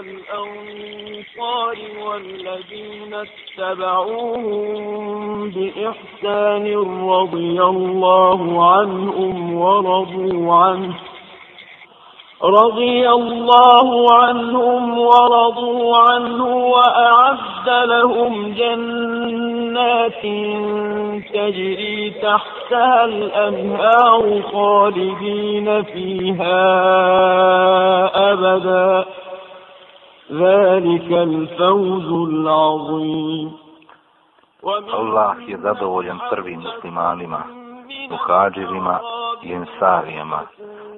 والأنصار والذين اتبعوهم بإحسان رضي الله عنهم ورضوا عنه رضي الله عنهم ورضوا عنه وأعد لهم جنات تجري تحتها الأنهار خالدين فيها أبداً ذلك الفوز العظيم الله يزدوج prvi muslimanima muhadžirima i ensarijama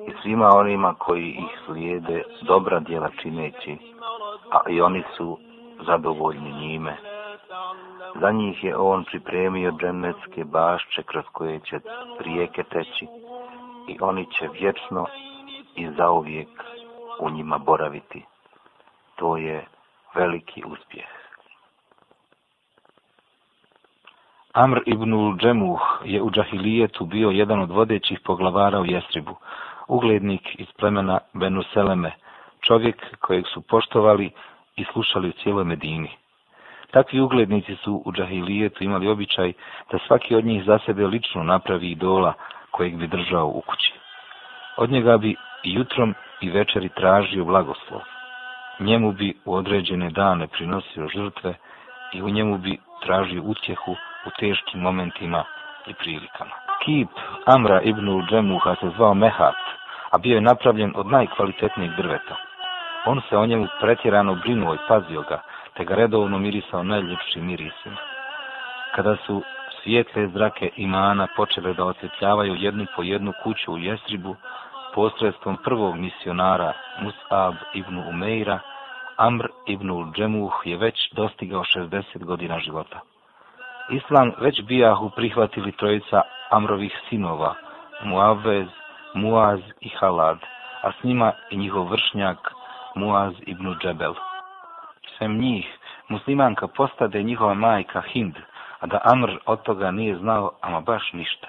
i svima onima koji ih slijede dobra djela čineći a i oni su zadovoljni njime Za njih je on pripremio džennetske bašče kroz koje će rijeke teći i oni će vječno i zauvijek u njima boraviti to je veliki uspjeh. Amr ibnul Džemuh je u džahilijetu bio jedan od vodećih poglavara u Jesribu, uglednik iz plemena Benuseleme, čovjek kojeg su poštovali i slušali u cijeloj Medini. Takvi uglednici su u džahilijetu imali običaj da svaki od njih za sebe lično napravi idola kojeg bi držao u kući. Od njega bi i jutrom i večeri tražio blagoslov njemu bi u određene dane prinosio žrtve i u njemu bi tražio utjehu u teškim momentima i prilikama. Kip Amra ibn Džemuha se zvao Mehat, a bio je napravljen od najkvalitetnijeg drveta. On se o njemu pretjerano brinuo i pazio ga, te ga redovno mirisao najljepšim mirisima. Kada su svijetle zrake imana počele da osjetljavaju jednu po jednu kuću u Jesribu, posredstvom prvog misionara Musab ibn Umeira, Amr ibn Džemuh je već dostigao 60 godina života. Islam već bijahu prihvatili trojica Amrovih sinova, Muavez, Muaz i Halad, a s njima i njihov vršnjak Muaz ibn Džebel. Sem njih, muslimanka postade njihova majka Hind, a da Amr od toga nije znao ama baš ništa.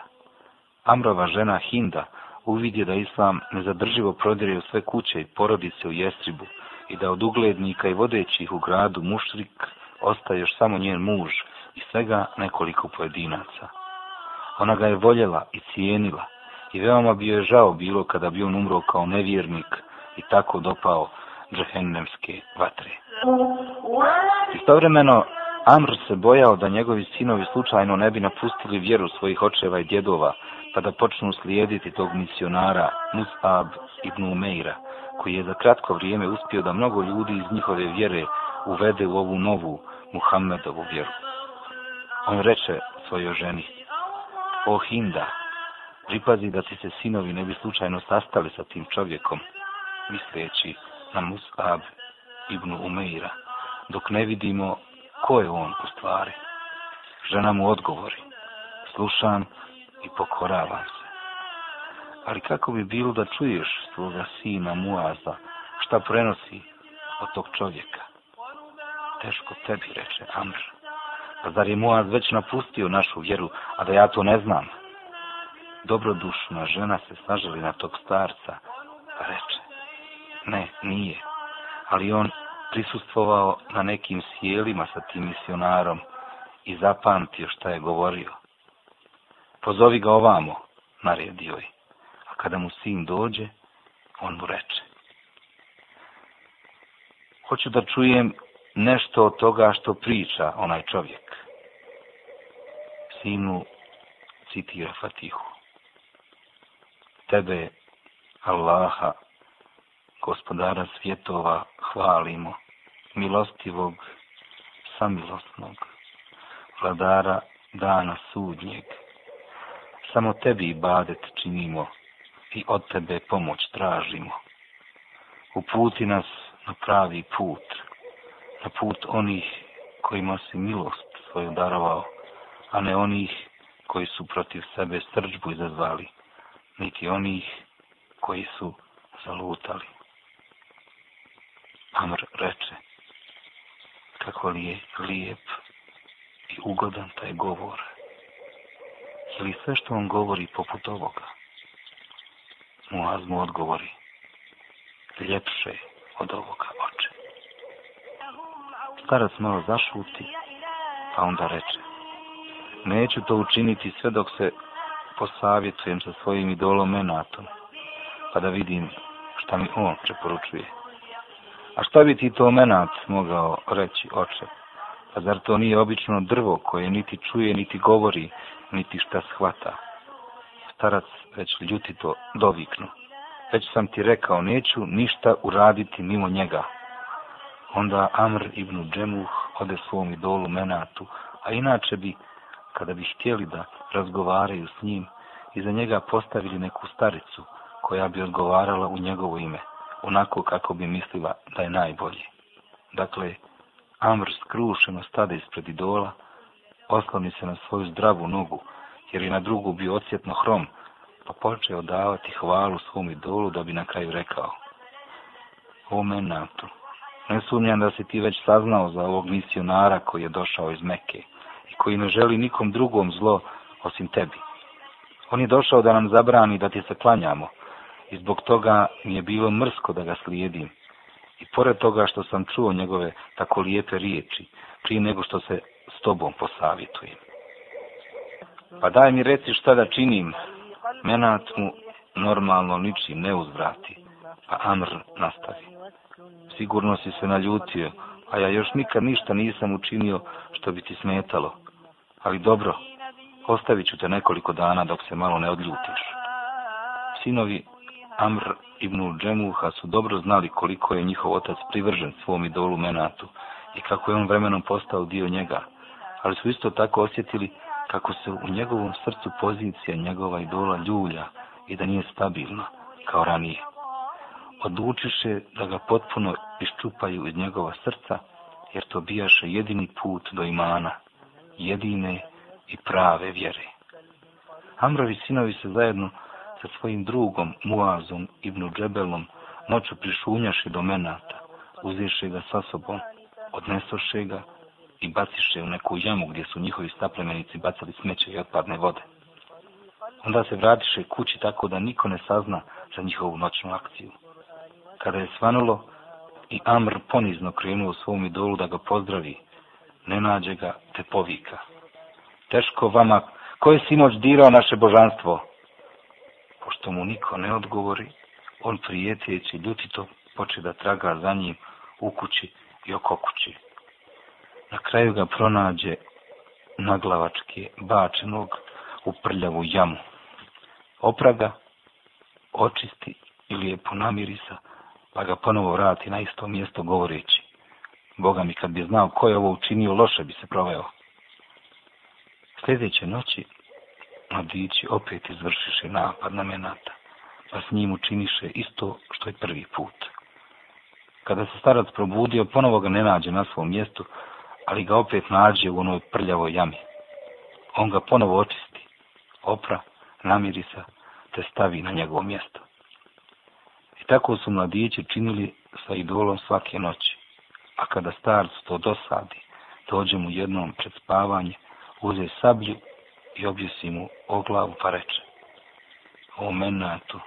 Amrova žena Hinda uvidje da Islam nezadrživo prodire u sve kuće i porodice u Jestribu, i da od uglednika i vodećih u gradu mušrik ostaje još samo njen muž i svega nekoliko pojedinaca. Ona ga je voljela i cijenila i veoma bi joj žao bilo kada bi on umro kao nevjernik i tako dopao džehennemske vatre. Istovremeno, Amr se bojao da njegovi sinovi slučajno ne bi napustili vjeru svojih očeva i djedova, pa da počnu slijediti tog misionara Musab ibn Umeira, koji je za kratko vrijeme uspio da mnogo ljudi iz njihove vjere uvede u ovu novu Muhammedovu vjeru. On reče svojoj ženi, O Hinda, pripazi da ti se sinovi ne bi slučajno sastali sa tim čovjekom, misleći na Musab ibn Umeira, dok ne vidimo ko je on u stvari. Žena mu odgovori, slušam i pokoravam se. Ali kako bi bilo da čuješ svoga sina Muaza, šta prenosi od tog čovjeka? Teško tebi, reče Amr. Pa zar je Muaz već napustio našu vjeru, a da ja to ne znam? Dobrodušna žena se sažali na tog starca, pa reče, ne, nije, ali on prisustvovao na nekim sjelima sa tim misionarom i zapamtio šta je govorio pozovi ga ovamo, naredio je. A kada mu sin dođe, on mu reče. Hoću da čujem nešto od toga što priča onaj čovjek. Sinu citira Fatihu. Tebe, Allaha, gospodara svjetova, hvalimo, milostivog, samilosnog, vladara dana sudnjeg, samo tebi ibadet činimo i od tebe pomoć tražimo. Uputi nas na pravi put, na put onih kojima si milost svoju darovao, a ne onih koji su protiv sebe srđbu izazvali, niti onih koji su zalutali. Amr reče, kako li je lijep i ugodan taj govor je li sve što on govori poput ovoga? Muaz mu odgovori, ljepše od ovoga oče. Starac malo zašuti, pa onda reče, neću to učiniti sve dok se posavjetujem sa svojim idolom Menatom, pa da vidim šta mi on preporučuje. A šta bi ti to Menat mogao reći oče? Pa zar to nije obično drvo koje niti čuje, niti govori, niti šta shvata? Starac već ljutito doviknu. Već sam ti rekao, neću ništa uraditi mimo njega. Onda Amr ibn Džemuh ode svom idolu Menatu, a inače bi, kada bi htjeli da razgovaraju s njim, iza njega postavili neku staricu koja bi odgovarala u njegovo ime, onako kako bi mislila da je najbolji. Dakle, Amr skrušeno stade ispred idola, osloni se na svoju zdravu nogu, jer je na drugu bio ocijetno hrom, pa poče odavati hvalu svom idolu da bi na kraju rekao. O menatu, ne sumnjam da si ti već saznao za ovog misionara koji je došao iz Meke i koji ne želi nikom drugom zlo osim tebi. On je došao da nam zabrani da ti se klanjamo i zbog toga mi je bilo mrsko da ga slijedim. I pored toga što sam čuo njegove tako lijepe riječi, prije nego što se s tobom posavitujem. Pa daj mi reci šta da činim, menat mu normalno ničim ne uzvrati, pa Amr nastavi. Sigurno si se naljutio, a ja još nikad ništa nisam učinio što bi ti smetalo. Ali dobro, ostavit ću te nekoliko dana dok se malo ne odljutiš. Sinovi Amr ibn Džemuha su dobro znali koliko je njihov otac privržen svom idolu Menatu i kako je on vremenom postao dio njega, ali su isto tako osjetili kako se u njegovom srcu pozicija njegova idola ljulja i da nije stabilna, kao ranije. Odlučiše da ga potpuno iščupaju iz njegova srca, jer to bijaše jedini put do imana, jedine i prave vjere. Amrovi sinovi se zajedno sa svojim drugom Muazom ibn Džebelom noću prišunjaše do menata, uzeše ga sa sobom, odnesoše ga i baciše u neku jamu gdje su njihovi staplemenici bacali smeće i otpadne vode. Onda se vratiše kući tako da niko ne sazna za njihovu noćnu akciju. Kada je svanulo i Amr ponizno krenuo svom idolu da ga pozdravi, ne nađe ga te povika. Teško vama, koje si moć dirao naše božanstvo? što mu niko ne odgovori, on prijetijeći ljutito poče da traga za njim u kući i oko kući. Na kraju ga pronađe naglavačke bačenog u prljavu jamu. Opraga, očisti i lijepo namirisa, pa ga ponovo vrati na isto mjesto govoreći. Boga mi kad bi znao ko je ovo učinio, loše bi se proveo. Sljedeće noći mladići opet izvršiše napad na menata, pa s njim učiniše isto što je prvi put. Kada se starac probudio, ponovo ga ne nađe na svom mjestu, ali ga opet nađe u onoj prljavoj jami. On ga ponovo očisti, opra, namirisa, te stavi na njegovo mjesto. I tako su mladići činili sa idolom svake noći. A kada starcu to dosadi, dođe mu jednom pred spavanje, uze sablju i objesi mu o glavu pa reče. O menatu,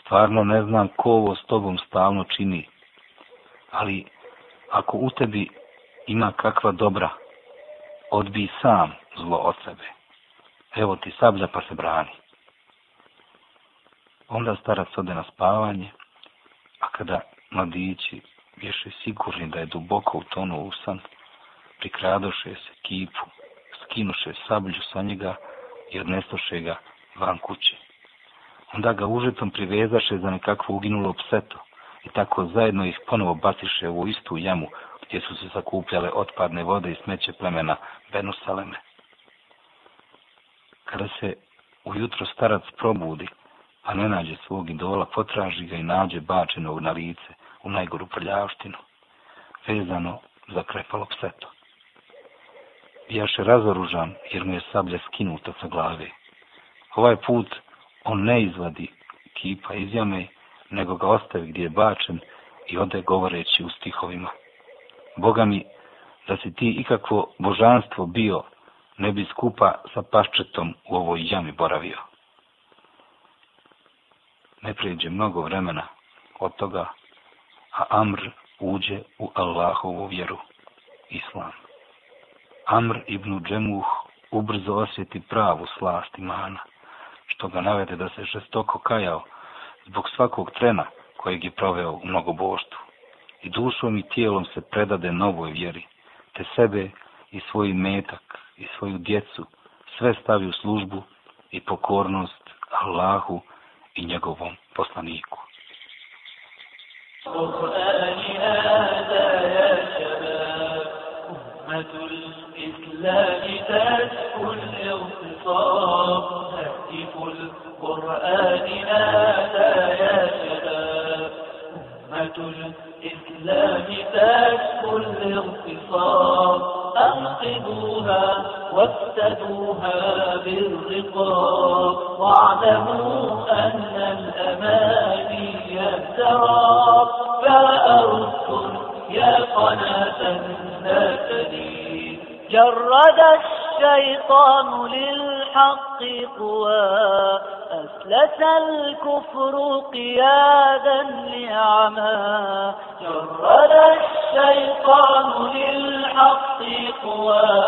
stvarno ne znam ko ovo s tobom stalno čini, ali ako u tebi ima kakva dobra, odbi sam zlo od sebe. Evo ti sablja pa se brani. Onda starac ode na spavanje, a kada mladići vješe sigurni da je duboko utonuo u san, prikradoše se kipu skinuše sablju sa njega i odnesoše ga van kuće. Onda ga užetom privezaše za nekakvo uginulo pseto i tako zajedno ih ponovo baciše u istu jamu gdje su se zakupljale otpadne vode i smeće plemena Benusaleme. Kada se ujutro starac probudi, a pa ne nađe svog idola, potraži ga i nađe bačenog na lice u najgoru prljavštinu, vezano za krepalo pseto jaše razoružan jer mu je sablja skinuta sa glave. Ovaj put on ne izvadi kipa iz jame, nego ga ostavi gdje je bačen i ode govoreći u stihovima. Boga mi, da si ti ikakvo božanstvo bio, ne bi skupa sa paščetom u ovoj jami boravio. Ne pređe mnogo vremena od toga, a Amr uđe u Allahovu vjeru, Islam. Amr ibn Džemuh ubrzo osjeti pravu slast imana, što ga navede da se šestoko kajao zbog svakog trena kojeg je proveo u mnogoboštvu i dušom i tijelom se predade novoj vjeri, te sebe i svoj metak i svoju djecu sve stavi u službu i pokornost Allahu i njegovom poslaniku. Oh, uh, yeah. لائتات كل اغتصاب هاتف القرآن نادى يا شباب أمة الإسلام تاج كل أنقذوها وافتدوها بالرقاب واعلموا أن الأماني يا سراب فأرد يا قناة الشيطان للحق قوى أفلس الكفر قيادا لعمى جرد الشيطان للحق قوى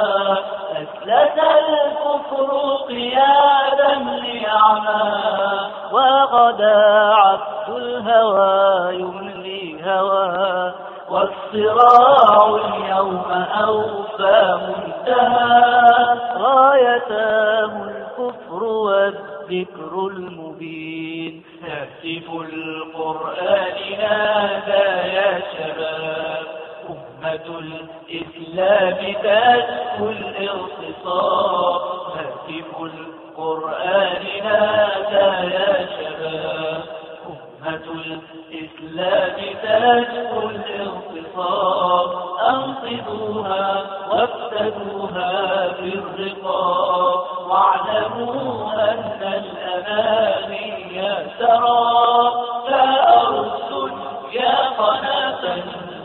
أفلس الكفر قيادا لعمى وغدا عبد الهوى يملي هوى والصراع اليوم أوفى منها منتهى غايتاه الكفر والذكر المبين هاتف القرآن هذا يا شباب أمة الإسلام تشكو الإغتصاب هاتف القرآن هذا يا شباب أمة الإسلام تشكو الإغتصاب أنقذوها وابتدوها في الرقاء واعلموا أن الأماني ترى لا أرسل يا قناة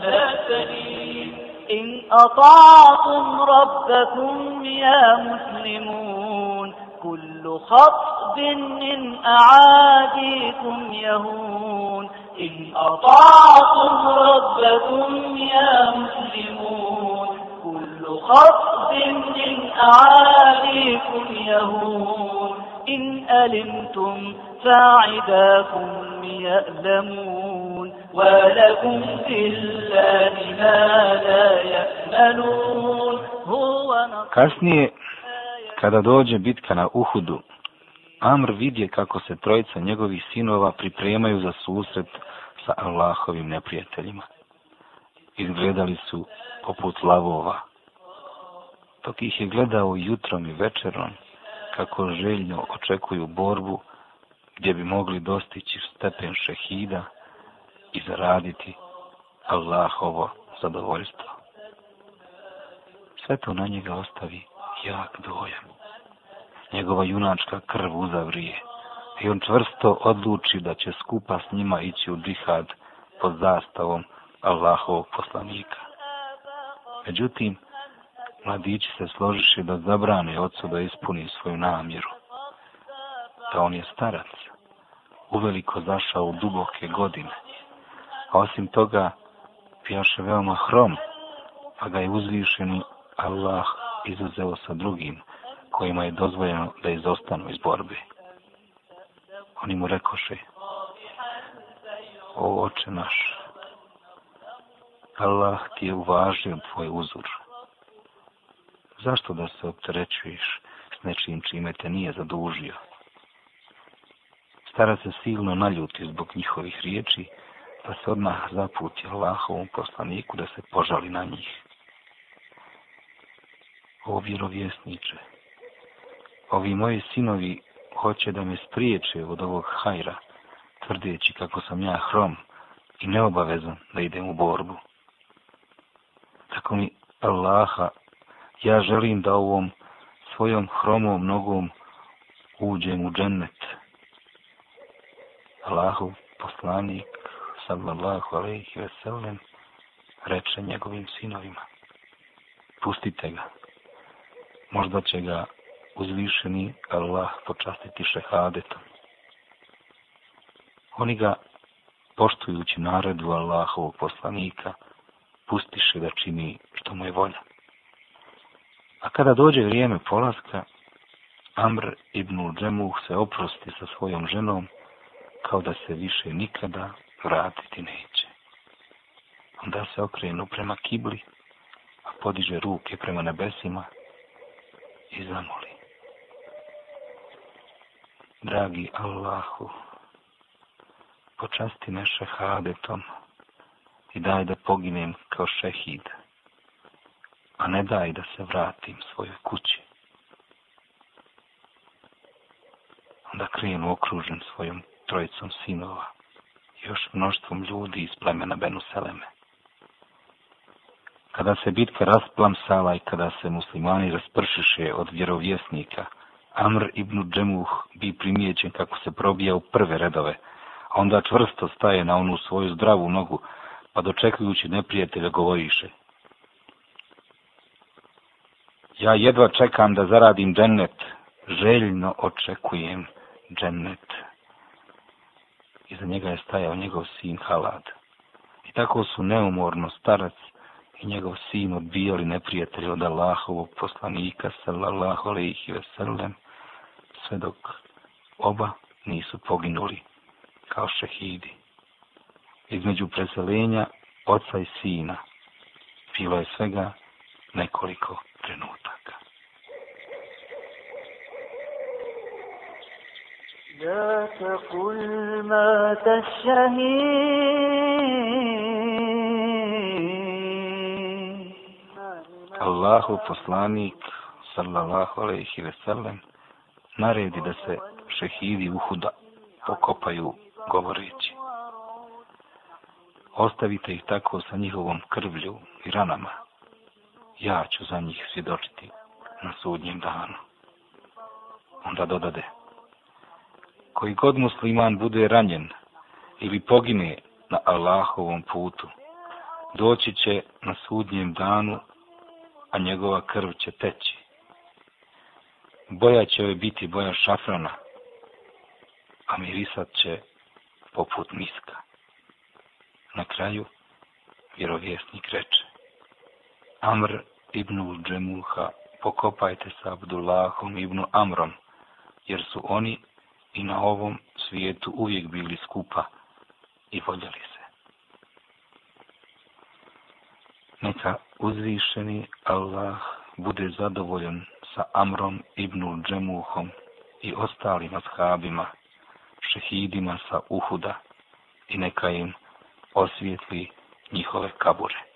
لا تلين إن أطعتم ربكم يا مسلمون كل خطب إن أعاديكم يهون إن أطعتم ربكم يا مسلمون كل خطب إن أعاديكم يهون إن ألمتم فعداكم يألمون ولكم في الله ما لا يأمنون هو نصر Kada dođe bitka na Uhudu, Amr vidje kako se trojica njegovih sinova pripremaju za susret sa Allahovim neprijateljima. Izgledali su poput lavova. Dok ih je gledao jutrom i večerom, kako željno očekuju borbu, gdje bi mogli dostići stepen šehida i zaraditi Allahovo zadovoljstvo. Sve to na njega ostavi jak dojam. Njegova junačka krv uzavrije i on čvrsto odluči da će skupa s njima ići u džihad pod zastavom Allahovog poslanika. Međutim, mladići se složiše da zabrane ocu da ispuni svoju namjeru. Da on je starac, uveliko zašao u duboke godine. A osim toga, pijaše veoma hrom, pa ga je uzvišeni Allah izazeo sa drugim kojima je dozvoljeno da izostanu iz borbe. Oni mu rekoše, o oče naš, Allah ti je uvažio tvoj uzor. Zašto da se opterećuješ s nečim čime te nije zadužio? Stara se silno naljuti zbog njihovih riječi, pa se odmah zaputi Allahovom poslaniku da se požali na njih o vjerovjesniče, ovi moji sinovi hoće da me spriječe od ovog hajra, tvrdeći kako sam ja hrom i neobavezan da idem u borbu. Tako mi Allaha, ja želim da ovom svojom hromom nogom uđem u džennet. Allahu, poslanik, sallallahu alaihi veselim, reče njegovim sinovima, pustite ga možda će ga uzvišeni Allah počastiti šehadetom. Oni ga, poštujući naredu Allahovog poslanika, pustiše da čini što mu je volja. A kada dođe vrijeme polaska, Amr ibn Džemuh se oprosti sa svojom ženom, kao da se više nikada vratiti neće. Onda se okrenu prema kibli, a podiže ruke prema nebesima, i zamoli. Dragi Allahu, počasti me šehadetom i daj da poginem kao šehid, a ne daj da se vratim svojoj kući. Onda krenu okružen svojom trojicom sinova još mnoštvom ljudi iz plemena Benuseleme. Seleme kada se bitka rasplamsala i kada se muslimani raspršiše od vjerovjesnika, Amr ibn Džemuh bi primijećen kako se probija u prve redove, a onda čvrsto staje na onu svoju zdravu nogu, pa dočekujući neprijatelja govoriše. Ja jedva čekam da zaradim džennet, željno očekujem džennet. Iza njega je stajao njegov sin Halad. I tako su neumorno starac i njegov sin odbijali neprijatelje od Allahovog poslanika, sallallahu alaihi ve sellem, sve dok oba nisu poginuli, kao šehidi. Između preselenja oca i sina bilo je svega nekoliko trenutaka. لا تقل مات الشهيد Allahu poslanik sallallahu alejhi ve sellem naredi da se šehidi Uhuda pokopaju govoreći Ostavite ih tako sa njihovom krvlju i ranama ja ću za njih svjedočiti na sudnjem danu onda dodade koji god musliman bude ranjen ili pogine na Allahovom putu, doći će na sudnjem danu a njegova krv će teći. Boja će joj biti boja šafrana, a mirisat će poput miska. Na kraju, vjerovjesnik reče, Amr ibn Uđemulha, pokopajte sa Abdullahom ibn Amrom, jer su oni i na ovom svijetu uvijek bili skupa i voljeli se. Neka uzvišeni Allah bude zadovoljen sa Amrom ibnul Džemuhom i ostalim ashabima, šehidima sa Uhuda i neka im osvijetli njihove kabure.